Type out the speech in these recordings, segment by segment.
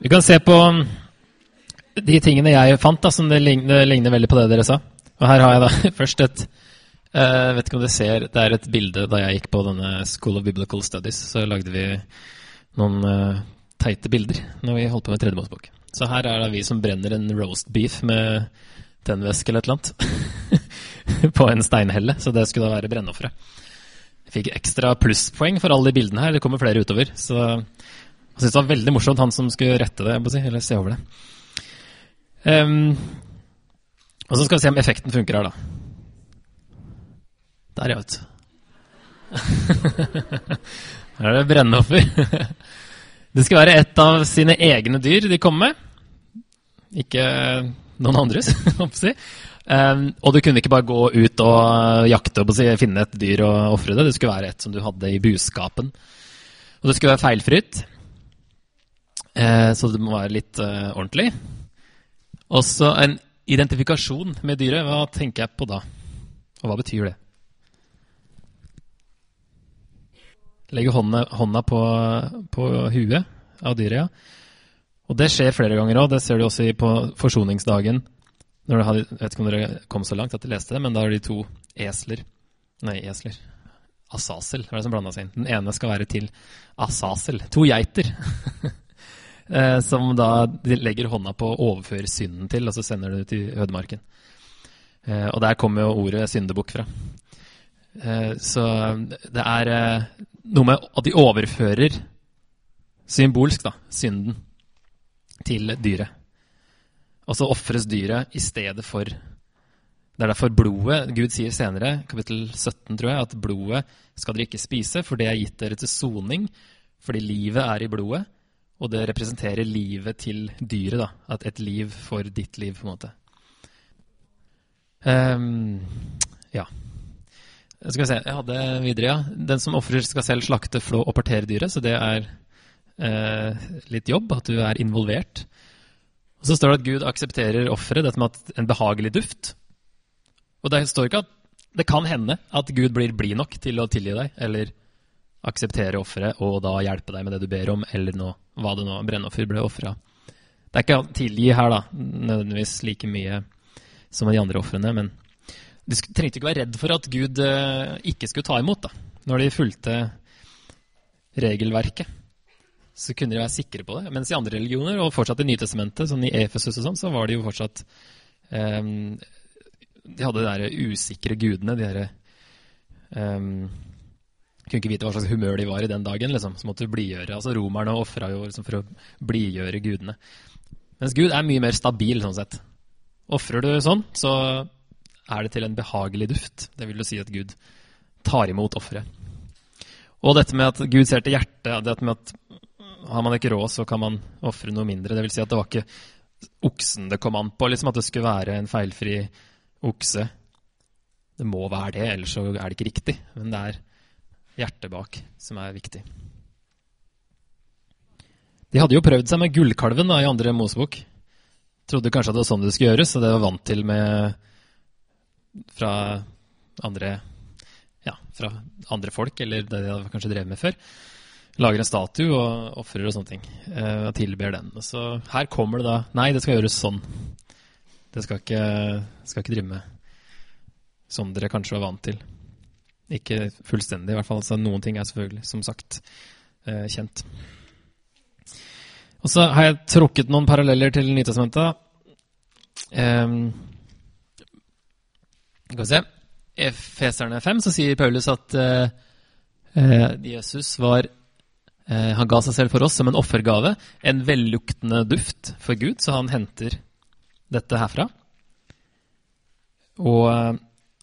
Vi kan se på de tingene jeg fant, da, som det ligner, ligner, veldig på det dere sa. Og her har jeg da først et uh, vet ikke om dere ser, Det er et bilde da jeg gikk på denne School of Biblical Studies. Så lagde vi noen uh, teite bilder når vi holdt på med tredje Mosebok. Så her er det vi som brenner en roast beef med tennvæske eller et eller annet på en steinhelle. Så det skulle da være brennofferet. Jeg fikk ekstra plusspoeng for alle de bildene her. Det kommer flere utover. Så jeg syns det var veldig morsomt, han som skulle rette det, si, eller se over det. Um, og så skal vi se om effekten funker her, da. Der, ja, vet du. Her er det brennoffer. Det skal være et av sine egne dyr de kommer med. Ikke noen andres, si. um, og du kunne ikke bare gå ut og jakte og finne et dyr og ofre det. Det skulle være et som du hadde i buskapen. Og det skulle være feilfritt. Uh, så det må være litt eh, ordentlig. Også en identifikasjon med dyret. Hva tenker jeg på da? Og hva betyr det? Legge hånda, hånda på, på, huet av dyret, ja. Og det skjer flere ganger òg. Det ser du også på forsoningsdagen. Når hadde, jeg vet ikke om dere kom så langt at dere leste det, men da er de to esler Nei, esler. Asasel var det som blanda seg inn. Den ene skal være til Asasel. To geiter. eh, som da de legger hånda på å overføre synden til, og så sender det til ødemarken. Eh, og der kommer jo ordet syndebukk fra. Eh, så det er noe med at de overfører symbolsk da, synden til dyret. Og så ofres dyret i stedet for Det er derfor blodet Gud sier senere, kapittel 17, tror jeg, at blodet skal dere ikke spise, for det er gitt dere til soning, fordi livet er i blodet. Og det representerer livet til dyret. da, at Et liv for ditt liv, på en måte. Um, ja. Skal vi se, jeg hadde videre, ja. Den som ofrer, skal selv slakte, flå og partere dyret. Så det er eh, litt jobb, at du er involvert. Og Så står det at Gud aksepterer offeret, dette med en behagelig duft. Og det står ikke at det kan hende at Gud blir blid nok til å tilgi deg, eller akseptere offeret og da hjelpe deg med det du ber om, eller noe, hva det nå brennoffer ble ofra. Det er ikke tilgi her, da, nødvendigvis like mye som de andre ofrene, men de trengte ikke være redd for at Gud eh, ikke skulle ta imot, da, når de fulgte regelverket. Så kunne de være sikre på det. Mens i andre religioner, og fortsatt i Nytestamentet, sånn i Efesus og sånn, så var de jo fortsatt um, De hadde de der usikre gudene, de derre um, kunne ikke vite hva slags humør de var i den dagen. Liksom. Så måtte du blidgjøre. Altså, romerne ofra jo liksom, for å blidgjøre gudene. Mens Gud er mye mer stabil sånn sett. Ofrer du sånn, så er det til en behagelig duft. Det vil jo si at Gud tar imot offeret. Og dette med at Gud ser til hjertet, dette med at har man ikke råd, så kan man ofre noe mindre. Det vil si at det var ikke oksen det kom an på, liksom at det skulle være en feilfri okse. Det må være det, ellers så er det ikke riktig. Men det er hjertet bak som er viktig. De hadde jo prøvd seg med gullkalven da, i andre Mosebok. Trodde kanskje at det var sånn det skulle gjøres, og det var vant til med fra andre, ja, fra andre folk, eller det de hadde kanskje drevet med før. Lager en statue og ofrer og sånne ting. Eh, og tilber den. Så her kommer det da Nei, det skal gjøres sånn. Det skal ikke, skal ikke drive med som dere kanskje var vant til. Ikke fullstendig, i hvert fall. Så noen ting er selvfølgelig, som sagt, eh, kjent. Og så har jeg trukket noen paralleller til Nytestamentet. Um, skal vi se Efeserne 5 så sier Paulus at uh, uh, Jesus var uh, Han ga seg selv for oss som en offergave. En velluktende duft for Gud, så han henter dette herfra. Og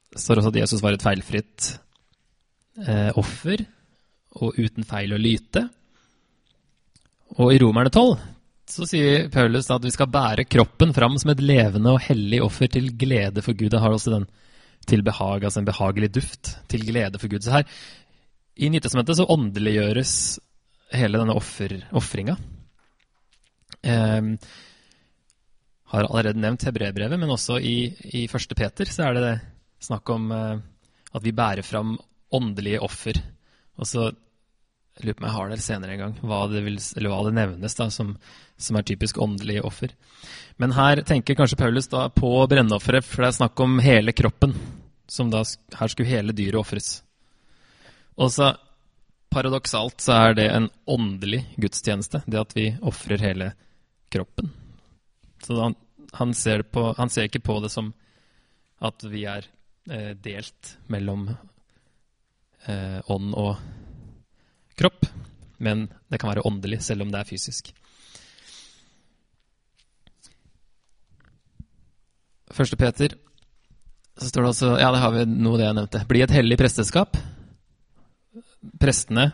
det står også at Jesus var et feilfritt eh, offer og uten feil å lyte. Og i Romerne 12 så sier Paulus at vi skal bære kroppen fram som et levende og hellig offer til glede for Gud. Det har også den til behag, altså en behagelig duft til glede for Gud. Så her i Nytestamentet så åndeliggjøres hele denne ofringa. Eh, har allerede nevnt hebreerbrevet, men også i, i 1. Peter så er det, det snakk om eh, at vi bærer fram åndelige offer. Og så Jeg lurer på om jeg har det senere en gang, hva det, vil, hva det nevnes da, som, som, er typisk åndelige offer. Men her tenker kanskje Paulus da på brennofferet, for det er snakk om hele kroppen. som da, Her skulle hele dyret ofres. Og så paradoksalt så er det en åndelig gudstjeneste, det at vi ofrer hele kroppen. Så han, han, ser på, han, ser ikke på det som at vi er eh, delt mellom eh, ånd og kropp, men det kan være åndelig, selv om det er fysisk. Første Peter, så står det altså Ja, det har vi noe det jeg nevnte. Bli et hellig presteskap. Prestene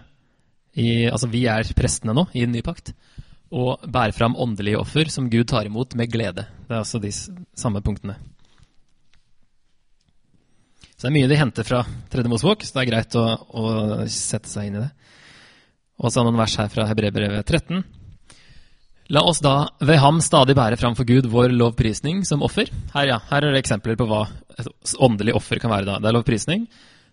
i, Altså, vi er prestene nå i en ny pakt. Og bære fram åndelige offer som Gud tar imot med glede. Det er altså de samme punktene. Så det er mye de henter fra Tredje Mosebok, så det er greit å, å sette seg inn i det. Og så noen vers her fra Hebrebrevet 13. La oss da ved ham stadig bære fram for Gud vår lovprisning som offer. Her, ja, her er det eksempler på hva et åndelig offer kan være. da. Det er lovprisning.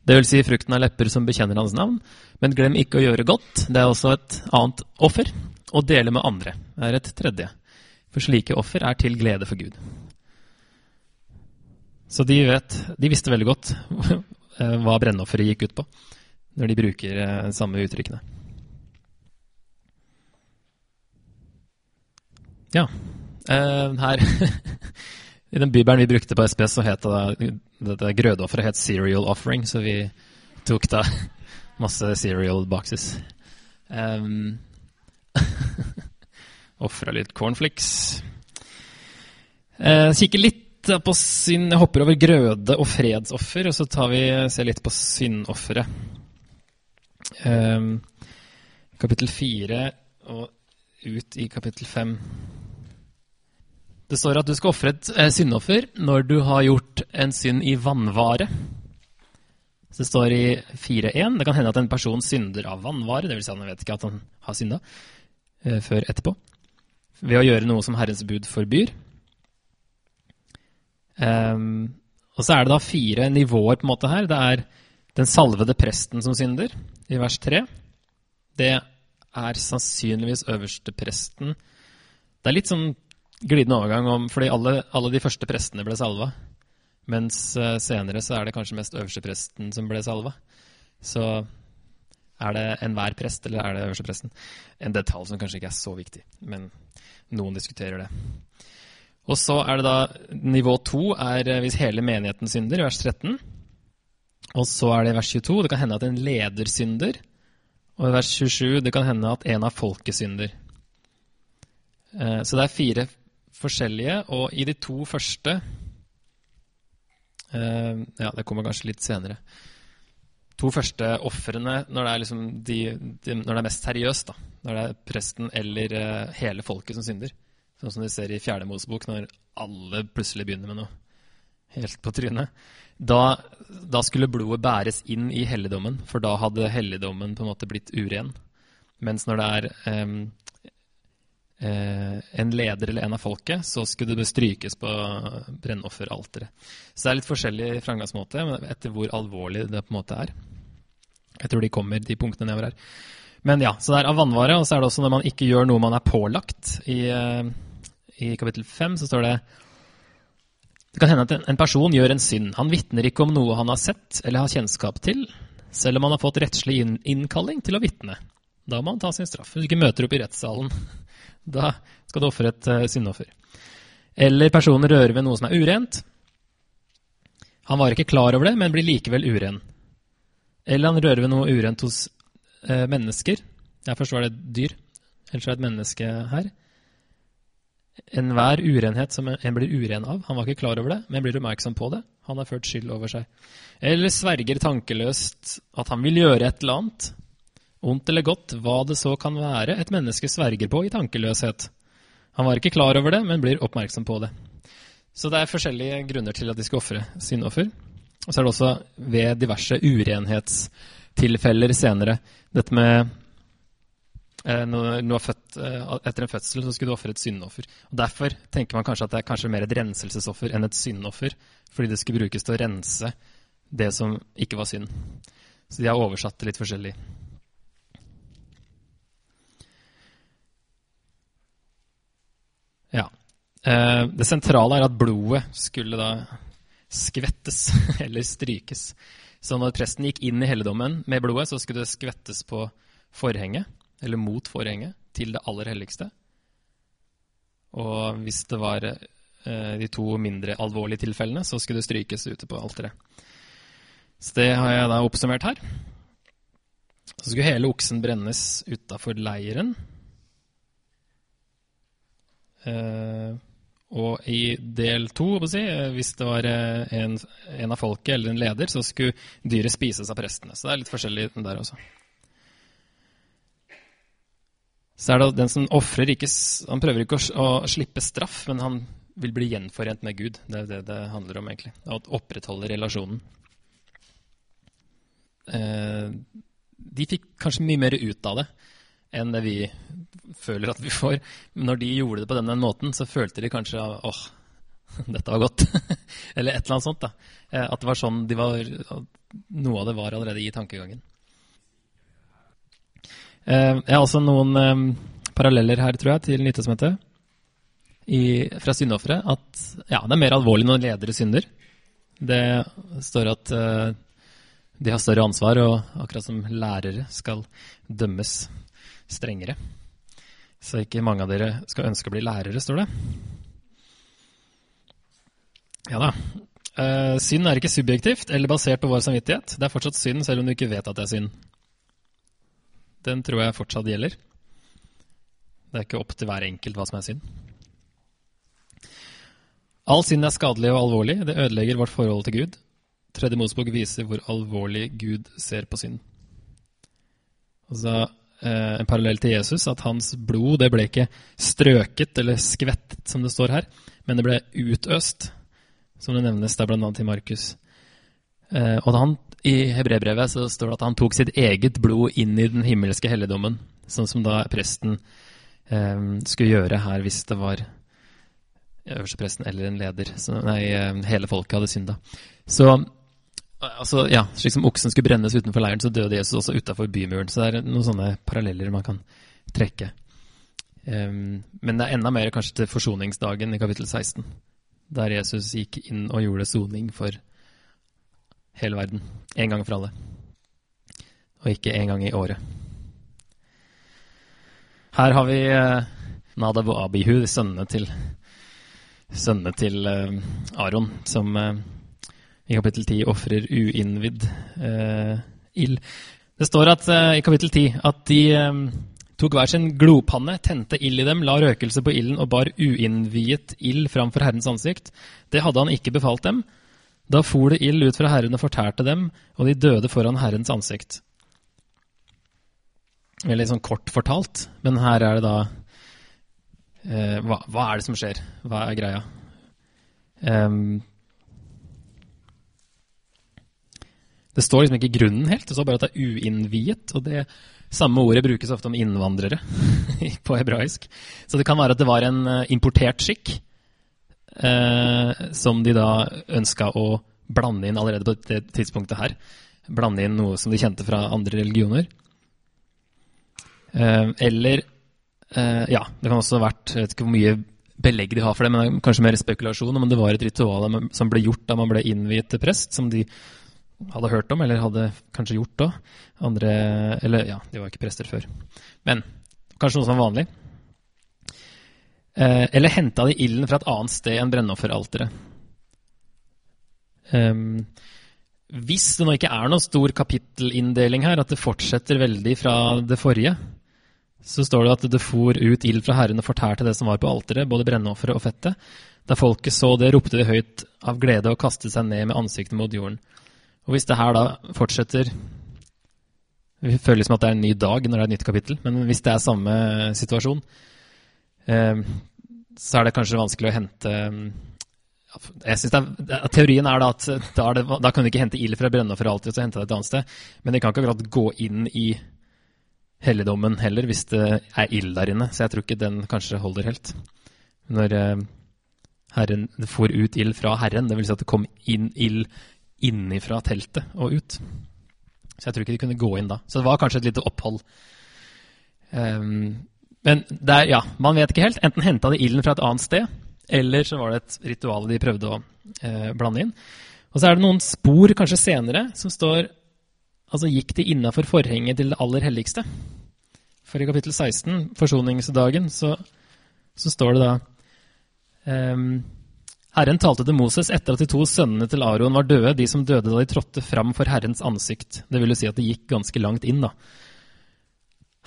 Det vil si frukten av lepper som bekjenner hans navn. Men glem ikke å gjøre godt. Det er også et annet offer. Å dele med andre er et tredje. For slike offer er til glede for Gud. Så de, vet, de visste veldig godt hva brennofferet gikk ut på, når de bruker de samme uttrykkene. Ja. Uh, her I den bibelen vi brukte på SPS, så het det dette grødeofferet het Serial Offering, så vi tok da masse serial boxes. Um, Ofra litt cornflakes. Uh, kikke litt på synd Jeg hopper over grøde og fredsoffer, og så tar vi, ser litt på syndofferet. Um, kapittel fire og ut i kapittel fem. Det står at du skal ofre et eh, syndoffer når du har gjort en synd i vannvare. Så det står i 4.1 det kan hende at en person synder av vannvare, dvs. Si han vet ikke at han har synda, eh, før etterpå, ved å gjøre noe som Herrens bud forbyr. Um, og så er det da fire nivåer på en måte her. Det er den salvede presten som synder, i vers 3. Det er sannsynligvis øverste presten. Det er litt sånn glidende overgang om Fordi alle, alle, de første prestene ble salva. Mens uh, senere så er det kanskje mest øverste presten som ble salva. Så er det enhver prest, eller er det øverste presten? En detalj som kanskje ikke er så viktig, men noen diskuterer det. Og så er det da nivå to er eh, hvis hele menigheten synder, i vers 13. Og så er det i vers 22 det kan hende at en leder synder. Og i vers 27 det kan hende at en av folket synder. Eh, så det er fire forskjellige, og i de to første uh, Ja, det kommer kanskje litt senere. To første ofrene når, liksom de, de, når, det er mest seriøst, da, når det er presten eller hele folket som synder. Sånn som de ser i Fjerde Mosebok, når alle plutselig begynner med noe helt på trynet. Da, da, skulle blodet bæres inn i helligdommen, for da hadde helligdommen på en måte blitt uren. Mens når det er um, uh, en leder eller en av folket, så skulle det strykes på brennofferalteret. Så det er litt forskjellig framgangsmåte etter hvor alvorlig det på en måte er. Jeg tror de kommer, de punktene nedover her. Men ja, så det er av vannvare, og så er det også når man ikke gjør noe man er pålagt. I, eh, i kapittel 5 så står det det kan hende at en person gjør en synd. Han vitner ikke om noe han har sett eller har kjennskap til, selv om han har fått rettslig innkalling til å vitne. Da må han ta sin straff. Hvis du ikke møter opp i rettssalen da skal du ofre et uh, syndoffer. Eller personen rører ved noe som er urent. Han var ikke klar over det, men blir likevel uren. Eller han rører ved noe urent hos uh, mennesker. Ja, først var det et dyr, ellers er det et menneske her. Enhver urenhet som en blir uren av. Han var ikke klar over det, men blir oppmerksom på det. Han har ført skyld over seg. Eller sverger tankeløst at han vil gjøre et eller annet, Ondt eller godt, hva det så kan være et menneske sverger på i tankeløshet. Han var ikke klar over det, men blir oppmerksom på det. Så det er forskjellige grunner til at de skal ofre syndoffer. Og så er det også ved diverse urenhetstilfeller senere. Dette med Eh, når du var født, eh, etter en fødsel så skulle du ofre et syndoffer. Og Derfor tenker man kanskje at det er kanskje mer et renselsesoffer enn et syndoffer, fordi det skulle brukes til å rense det som ikke var synd. Så de har oversatt det litt forskjellig. Ja. Eh, det sentrale er at blodet skulle da skvettes eller strykes. Så når presten gikk inn i helligdommen med blodet, så skulle det skvettes på forhenget eller mot forhenget, til det aller helligste. Og hvis det var eh, de to mindre alvorlige tilfellene, så skulle det strykes ute på alteret. Så det har jeg da oppsummert her. Så skulle hele oksen brennes utafor leiren. Eh, og i del to, si, hvis det var eh, en, en, av folket eller en leder, så skulle dyret spises av prestene. Så det er litt forskjellig der også. Så er det den som ofrer ikke Han prøver ikke å, slippe straff, men han vil bli gjenforent med Gud. Det er det det handler om, egentlig. Å opprettholde relasjonen. Eh, de fikk kanskje mye mer ut av det enn det vi føler at vi får. Når de gjorde det på den, måten, så følte de kanskje åh, dette var godt. eller et eller annet sånt. da. Eh, at det var sånn de var, noe av det var allerede i tankegangen. Eh, jeg har også noen eh, paralleller her, tror jeg, til Nytestamentet. Fra syndofferet at ja, det er mer alvorlig når ledere synder. Det står at de har større ansvar, og akkurat som lærere skal dømmes strengere. Så ikke mange av dere skal ønske å bli lærere, står det. Ja da. Synd er ikke subjektivt eller basert på vår samvittighet. Det er fortsatt synd selv om du ikke vet at det er synd. Den tror jeg fortsatt gjelder. Det er ikke opp til hver enkelt hva som er synd. All synd er skadelig og alvorlig. Det ødelegger vårt forhold til Gud. Tredje Mosebok viser hvor alvorlig Gud ser på synd. Altså, Eh, en parallell til Jesus, at hans blod det ble ikke strøket eller skvettet, som det står her, men det ble utøst, som det nevnes der bl.a. i Markus. Eh, og han, I hebrebrevet så står det at han tok sitt eget blod inn i den himmelske helligdommen, sånn som da presten eh, skulle gjøre her hvis det var øverstepresten eller en leder. Så, nei, hele folket hadde synda. Så Altså, ja, Slik som oksen skulle brennes utenfor leiren, så døde Jesus også utafor bymuren. Så det er noen sånne paralleller man kan trekke. Um, men det er enda mer kanskje til forsoningsdagen i kapittel 16, der Jesus gikk inn og gjorde soning for hele verden. En gang for alle. Og ikke en gang i året. Her har vi uh, Nadab og Abihu, sønnene til, sønne til uh, Aron, som uh, i kapittel 10 ofrer uinnvidd eh, ild. Det står at, eh, i kapittel 10 at de eh, tok hver sin glopanne, tente ild i dem, la røkelse på ilden og bar uinnviet ild framfor Herrens ansikt. Det hadde han ikke befalt dem. Da for det ild ut fra Herren og fortærte dem, og de døde foran Herrens ansikt. Veldig sånn kort fortalt, men her er det da eh, hva, hva, er det som skjer? Hva er greia? Um, Det står liksom ikke grunnen helt, det står bare at det er uinnviet. Og det samme ordet brukes ofte om innvandrere på hebraisk. Så det kan være at det var en eh, importert skikk som de da ønska å blande inn allerede på det tidspunktet her. Blande inn noe som de kjente fra andre religioner. Eh, eller eh, Ja, det kan også ha vært Jeg vet ikke hvor mye belegg de har for det, men kanskje mer spekulasjon om det var et ritual som ble gjort da man ble innviet til prest, som de hadde hørt om, eller hadde kanskje gjort da. Andre Eller ja, de var ikke prester før. Men kanskje noe som var vanlig. Eh, eller henta de ilden fra et annet sted enn brennofferalteret. Um, hvis det nå ikke er noen stor kapittelinndeling her, at det fortsetter veldig fra det forrige, så står det at det for ut ild fra Herren og fortærte det som var på alteret, både brennofferet og fettet. Da folket så det, ropte de høyt av glede og kastet seg ned med ansiktet mot jorden. Og hvis det her da fortsetter Vi føler som at det er en ny dag når det er et nytt kapittel, men hvis det er samme situasjon, så er det kanskje vanskelig å hente jeg synes det er, Teorien er da at da, er det, da kan du ikke hente ild fra brennofferalteret og så hente det et annet sted. Men de kan ikke akkurat gå inn i helligdommen heller hvis det er ild der inne. Så jeg tror ikke den kanskje holder helt. Når eh, Herren får ut ild fra Herren, det vil si at det kom inn ild innifra teltet og ut. Så jeg tror ikke de kunne gå inn da. Så det var kanskje et lite opphold. Um, men der, ja, man vet ikke helt. Enten henta de ilden fra et annet sted, Eller så var det et ritual de prøvde å eh, blande inn. Og så er det noen spor kanskje senere som står Altså gikk de innafor forhenget til det aller helligste? For i kapittel 16, forsoningsdagen, så, så står det da um, Herren talte til Moses etter at de to sønnene til Aron var døde, de som døde da de trådte fram for Herrens ansikt. Det vil jo si at de gikk ganske langt inn, da.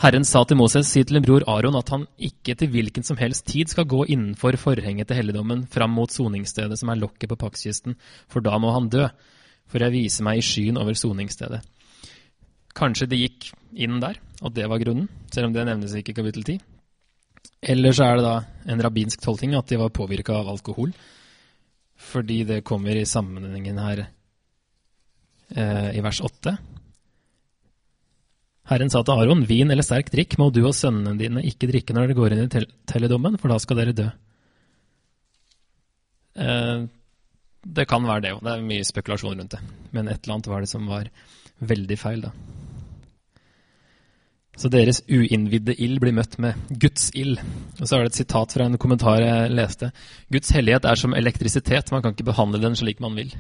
Herren sa til Moses, si til din bror Aron at han ikke til hvilken som helst tid skal gå innenfor forhenget til helligdommen fram mot soningsstedet som er lokket på pakkisten, for da må han dø, for jeg viser meg i skyen over soningsstedet. Kanskje de gikk inn der, og det var grunnen, selv om det nevnes ikke i kapittel 10. Eller så er det da en rabbinsk tolkning at de var påvirka av alkohol, fordi det kommer i sammenhengen her eh, i vers 8. Herren sa til Aron, vin eller sterk drikk må du og sønnene dine ikke drikke når dere går inn i telledommen, for da skal dere dø. Eh, det kan være det òg, det er mye spekulasjon rundt det. Men et eller annet var det som var veldig feil, da. Så deres uinnvidde ild blir møtt med Guds ild. Og så er det et sitat fra en kommentar jeg leste. Guds hellighet er som elektrisitet, man kan ikke behandle den slik man vil.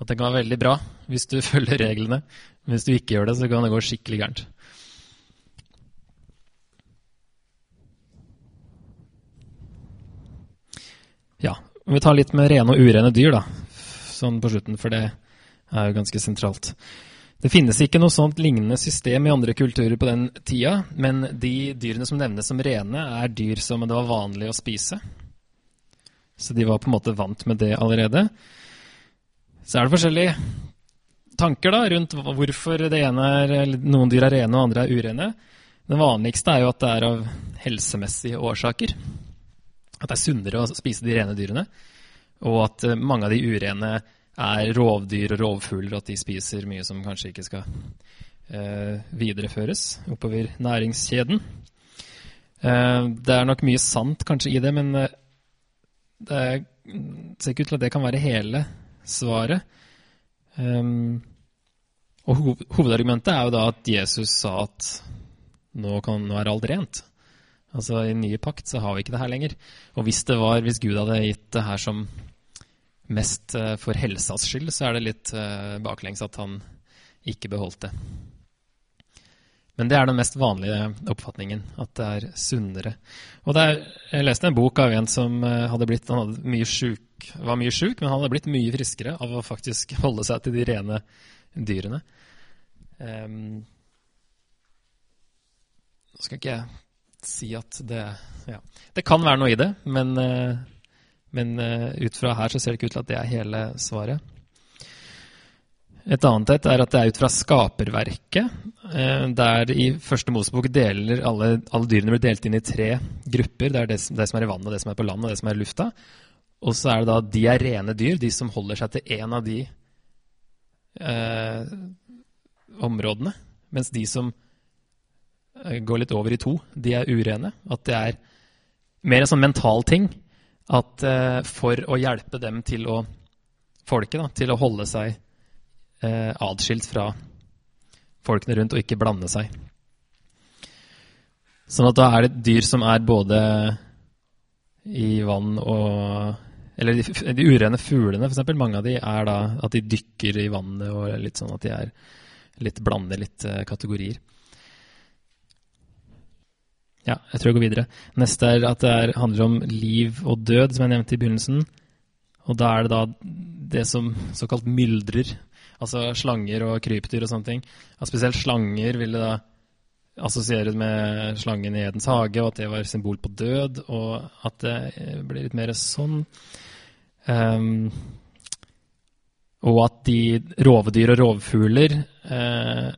At det kan være veldig bra hvis du følger reglene. Men hvis du ikke gjør det, så kan det gå skikkelig gærent. Ja, vi tar litt med rene og urene dyr, da. Sånn på slutten, for det er jo ganske sentralt. Det finnes ikke noe sånt lignende system i andre kulturer på den tida, men de dyrene som nevnes som rene, er dyr som det var vanlig å spise. Så de var på en måte vant med det allerede. Så er det forskjellige tanker da, rundt hvorfor det ene er, noen dyr er rene og andre er urene. Den vanligste er jo at det er av helsemessige årsaker. At det er sunnere å spise de rene dyrene. Og at eh, mange av de urene er rovdyr og rovfugler, at de spiser mye som kanskje ikke skal eh, videreføres oppover næringskjeden. Eh, det er nok mye sant kanskje i det, men eh, det ser ikke ut til at det kan være hele svaret. Um, og hovedargumentet er jo da at Jesus sa at nå kan nå er alt rent. Altså I nye pakt så har vi ikke det her lenger. Og hvis det var, hvis Gud hadde gitt det her som mest uh, for helsas skyld, så er det litt uh, baklengs at han ikke beholdt det. Men det er den mest vanlige oppfatningen, at det er sunnere. Og er, Jeg leste en bok av en som uh, hadde blitt, han mye syk, var mye sjuk, men han hadde blitt mye friskere av å faktisk holde seg til de rene dyrene. Um, nå skal ikke jeg si at det ja. Det kan være noe i det, men, uh, men uh, ut fra her så ser det ikke ut til at det er hele svaret. Et annet et er at det er ut fra skaperverket. Uh, der i første Mosebok deler alle, alle, dyrene blir delt inn i tre grupper. Det er det, det som er i vannet, det som er på land, og det som er i lufta. Og så er det da de er rene dyr, de som holder seg til én av de eh, områdene. Mens de som eh, går litt over i to, de er urene. At det er mer en sånn mental ting. At eh, for å hjelpe dem til å folket da, til å holde seg eh, atskilt fra folkene rundt og ikke blande seg. Sånn at da er det dyr som er både i vann og eller de, de urene fuglene, f.eks. Mange av de er da at de dykker i vannet og litt sånn at de er litt blander litt eh, kategorier. Ja, jeg tror jeg går videre. Neste er at det er, handler om liv og død, som jeg nevnte i begynnelsen. Og da er det da det som såkalt myldrer. Altså slanger og krypdyr og sånne ting. Ja, spesielt slanger ville da assosieres med slangen i Edens hage, og at det var symbol på død, og at det blir litt mer sånn. Um, og at de rovdyr og rovfugler eh,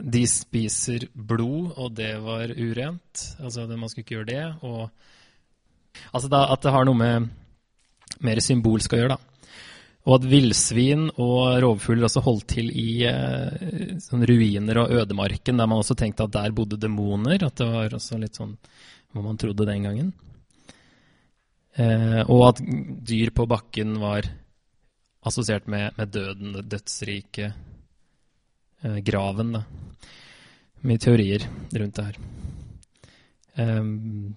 De spiser blod, og det var urent. Altså, man skulle ikke gjøre det. Og, altså da, at det har noe med mer symbolsk å gjøre, da. Og at villsvin og rovfugler også holdt til i eh, sånn ruiner og ødemarken, der man også tenkte at der bodde demoner. At det var også litt sånn hva man trodde den gangen. Eh, og at dyr på bakken var assosiert med, med døden, det dødsrike, eh, graven. da. Mye teorier rundt det her. Um,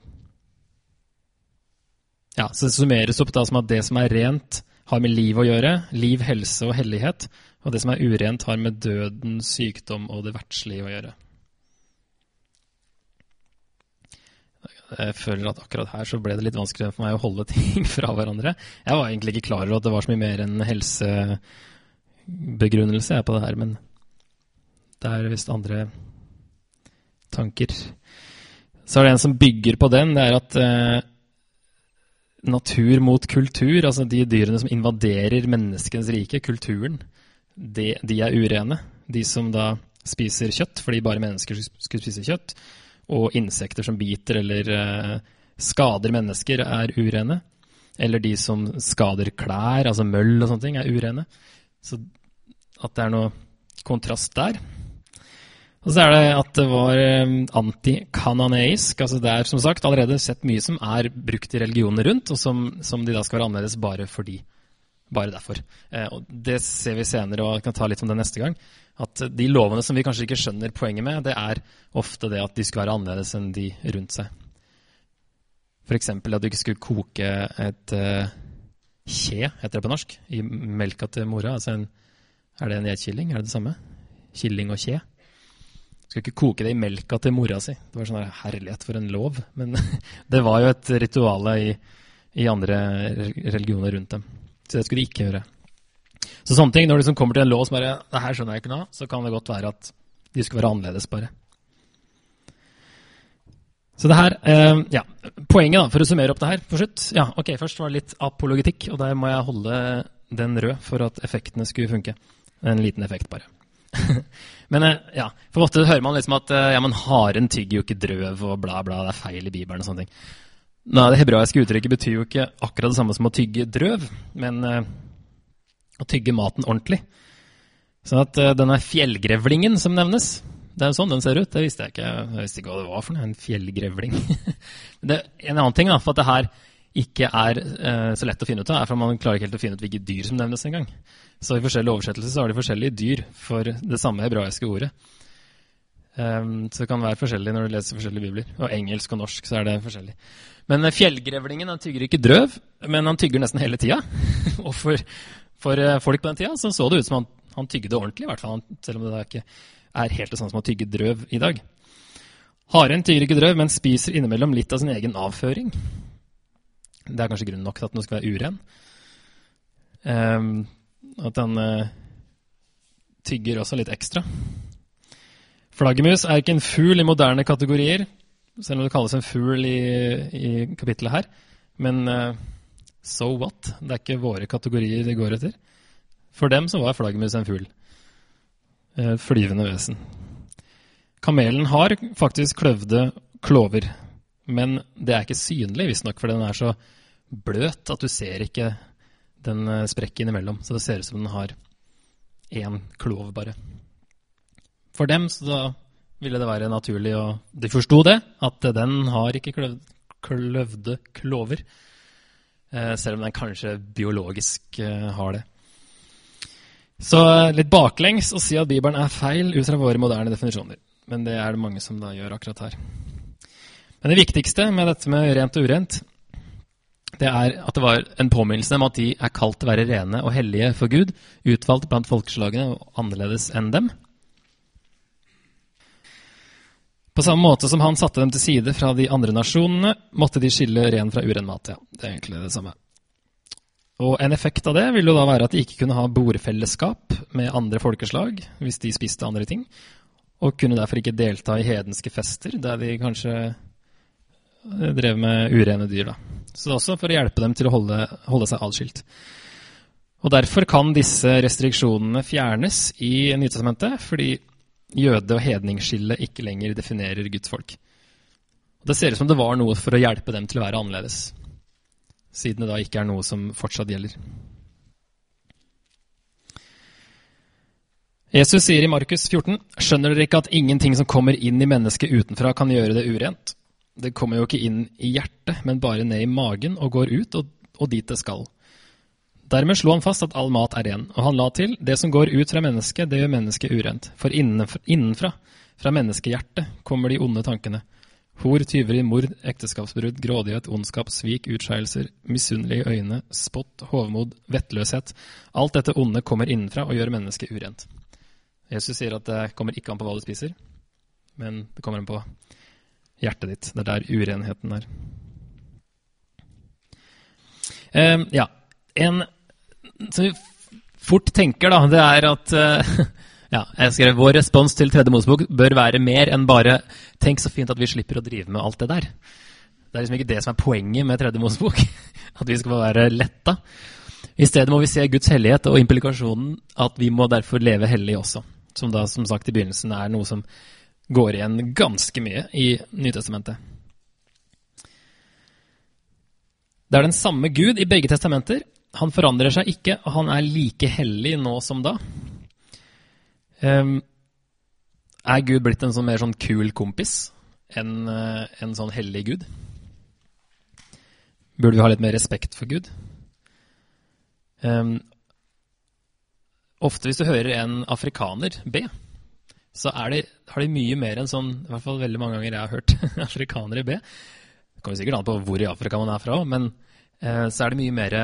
ja, så det summeres opp da som at det som er rent, har med liv å gjøre. Liv, helse og hellighet. Og det som er urent, har med døden, sykdom og det verdslige å gjøre. Jeg føler at akkurat her så ble det litt vanskeligere for meg å holde ting fra hverandre. Jeg var egentlig ikke klar over at det var så mye mer enn helsebegrunnelse på det her, men det er visst andre tanker. Så er det en som bygger på den. Det er at eh, natur mot kultur, altså de dyrene som invaderer menneskens rike, kulturen, de, de, er urene. De som da spiser kjøtt fordi bare mennesker skulle spise kjøtt, og insekter som biter eller uh, skader mennesker, er urene. Eller de som skader klær, altså møll og sånne ting, er urene. Så at det er noe kontrast der. Og så er det at det var eh, antikananeisk. altså Det er som sagt allerede sett mye som er brukt i religionene rundt, og som, som de da skal være annerledes bare fordi. Bare derfor. Eh, og Det ser vi senere, og jeg kan ta litt om det neste gang. At de lovene som vi kanskje ikke skjønner poenget med, det er ofte det at de skal være annerledes enn de rundt seg. F.eks. at du ikke skulle koke et uh, kje, heter det på norsk, i melka til mora. Altså en, er det en geitkilling? Er det det samme? Killing og kje? Skal ikke koke det i melka til mora si. Det var sånn herlighet for en lov. Men det var jo et ritual i, i, andre religioner rundt dem. Så det skulle de ikke gjøre. Så sånne ting, når det liksom kommer til en lov som bare det her skjønner jeg ikke noe så kan det godt være at de skulle være annerledes, bare. Så det her, eh, ja, Poenget, da, for å summere opp det her for slutt ja, ok, Først var det litt apologetikk, og der må jeg holde den rød for at effektene skulle funke. En liten effekt, bare. men eh, ja, for ofte hører man liksom at eh, ja, men haren tygger jo ikke drøv og bla, bla, det er feil i Bibelen og sånne ting. Nei, Det hebraiske uttrykket betyr jo ikke akkurat det samme som å tygge drøv, men uh, å tygge maten ordentlig. Sånn at uh, denne fjellgrevlingen som nevnes, det er jo sånn den ser ut. Det visste jeg ikke. Jeg visste ikke hva det var for noe. En fjellgrevling. det, en annen ting da, for at det her ikke er uh, så lett å finne ut av, er for man klarer ikke helt å finne ut hvilke dyr som nevnes engang. Så i forskjellige oversettelser så har de forskjellige dyr for det samme hebraiske ordet. Um, så det kan være forskjellig når du leser forskjellige bibler. Og engelsk og norsk så er det forskjellig. Men uh, fjellgrevlingen han tygger ikke drøv, men han tygger nesten hele tida. og for, for uh, folk på den tida så, så det ut som han, han tygde ordentlig, i hvert fall. Selv om det ikke er helt det samme som å tygge drøv i dag. Haren tygger ikke drøv, men spiser innimellom litt av sin egen avføring. Det er kanskje grunnen nok til at den skal være uren. Um, at den uh, tygger også litt ekstra. Flaggermus er ikke en fugl i moderne kategorier, selv om det kalles en fugl i, i kapittelet her. Men uh, so what? Det er ikke våre kategorier de går etter. For dem så var flaggermus en fugl. Uh, flyvende vesen. Kamelen har faktisk kløvde klover, men det er ikke synlig, visstnok, for den er så bløt at du ser ikke den eh, sprekken imellom. Så det ser ut som den har én klov, bare. For dem så da ville det være naturlig, og de forsto det, at den har ikke kløv, kløvde klover. Eh, selv om den kanskje biologisk eh, har det. Så litt baklengs å si at Bibelen er feil ut fra våre moderne definisjoner. Men det er det mange som da gjør akkurat her. Men det viktigste med dette med rent og urent, det er at det var en påminnelse om at de er kalt til å være rene og hellige for Gud, utvalgt blant folkeslagene og annerledes enn dem. På samme måte som han satte dem til side fra de andre nasjonene, måtte de skille ren fra uren mat. Ja, det er egentlig det samme. Og En effekt av det ville jo da være at de ikke kunne ha bordfellesskap med andre folkeslag hvis de spiste andre ting, og kunne derfor ikke delta i hedenske fester der de kanskje drev med urene dyr. da. Så det er også for å hjelpe dem til å holde, holde seg adskilt. Og Derfor kan disse restriksjonene fjernes i Nytestamentet, fordi jøde- og hedningsskillet ikke lenger definerer Guds folk. Og det ser ut som det var noe for å hjelpe dem til å være annerledes, siden det da ikke er noe som fortsatt gjelder. Jesus sier i Markus 14.: Skjønner dere ikke at ingenting som kommer inn i mennesket utenfra, kan gjøre det urent? Det kommer jo ikke inn i hjertet, men bare ned i magen og går ut og, og dit det skal. Dermed slo han fast at all mat er ren, og han la til det som går ut fra mennesket, det gjør mennesket urent. For innenfra, innenfra fra menneskehjertet, kommer de onde tankene. Hor, tyveri, mord, ekteskapsbrudd, grådighet, ondskap, svik, utskeielser, misunnelige øyne, spott, hovmod, vettløshet. Alt dette onde kommer innenfra og gjør mennesket urent. Jesus sier at det kommer ikke an på hva du spiser, men det kommer an på hjertet ditt. Det er der urenheten er. Um, ja. En som vi fort tenker, da, det er at uh, Ja, jeg skrev Vår respons til Tredje Mosebok bør være mer enn bare 'tenk så fint at vi slipper å drive med alt det der'. Det er liksom ikke det som er poenget med Tredje Mosebok. At vi skal være letta. I stedet må vi se Guds hellighet og implikasjonen at vi må derfor leve hellig også. Som da, som sagt i begynnelsen, er noe som går igjen ganske mye i Nytestamentet. Det er den samme Gud i begge testamenter. Han forandrer seg ikke, og han er like hellig nå som da. Um, er Gud blitt en sånn mer sånn kul kompis enn uh, en sånn hellig Gud? Burde vi ha litt mer respekt for Gud? Um, ofte hvis du hører en afrikaner be, så det, har de mye mer enn sånn I hvert fall veldig mange ganger jeg har hørt afrikanere be. Det kommer sikkert an på hvor i Afrika man er fra, men eh, så er det mye mer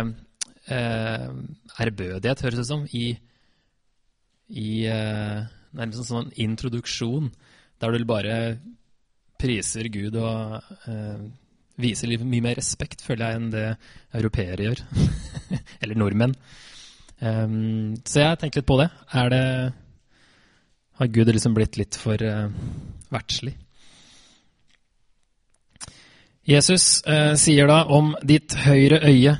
ærbødighet, høres det som, i i eh, nærmest en sånn introduksjon, der du bare priser Gud og eh, viser litt, mye mer respekt, føler jeg, enn det europeere gjør. Eller nordmenn. Um, så jeg tenker litt på det. Er det Har Gud liksom blitt litt for uh, verdslig? Jesus uh, sier da om ditt høyre øye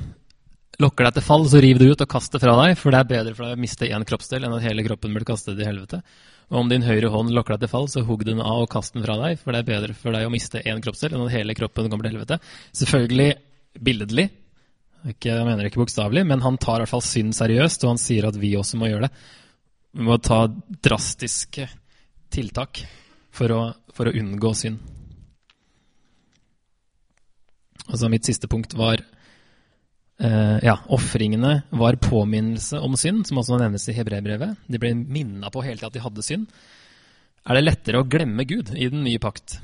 lokker deg til fall, så riv det ut og kast det fra deg, for det er bedre for deg å miste én kroppsdel enn at hele kroppen blir kastet i helvete. Og om din høyre hånd lokker deg til fall, så hugg den av og kast den fra deg, for det er bedre for deg å miste én kroppsdel enn at hele kroppen kommer til helvete. Selvfølgelig billedlig, ikke, jeg mener ikke bokstavelig, men han tar i hvert fall synd seriøst, og han sier at vi også må gjøre det. Vi må ta drastiske tiltak for å, for å unngå synd. Altså Mitt siste punkt var eh, ja, Ofringene var påminnelse om synd, som også nevnes i hebreerbrevet. De ble minna på hele tida at de hadde synd. Er det lettere å glemme Gud i den nye pakt?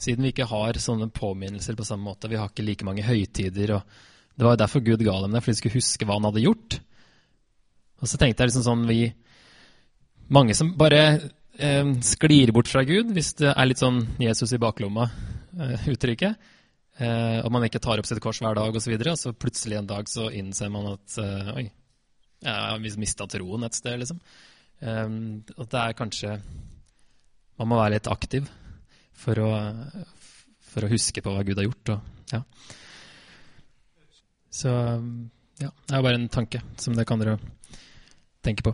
Siden vi ikke har sånne påminnelser på samme måte. Vi har ikke like mange høytider. og Det var derfor Gud ga dem det, for de skulle huske hva han hadde gjort. Og så tenkte jeg liksom sånn vi Mange som bare eh, sklir bort fra Gud, hvis det er litt sånn Jesus i baklomma-uttrykket. Eh, eh, og man ikke tar opp sitt kors hver dag osv., og, så videre, og så plutselig en dag så innser man at eh, Oi, jeg har mista troen et sted, liksom. Eh, at det er kanskje Man må være litt aktiv for å, for å huske på hva Gud har gjort. Og, ja. Så ja, det er bare en tanke som det kan dere tenke på.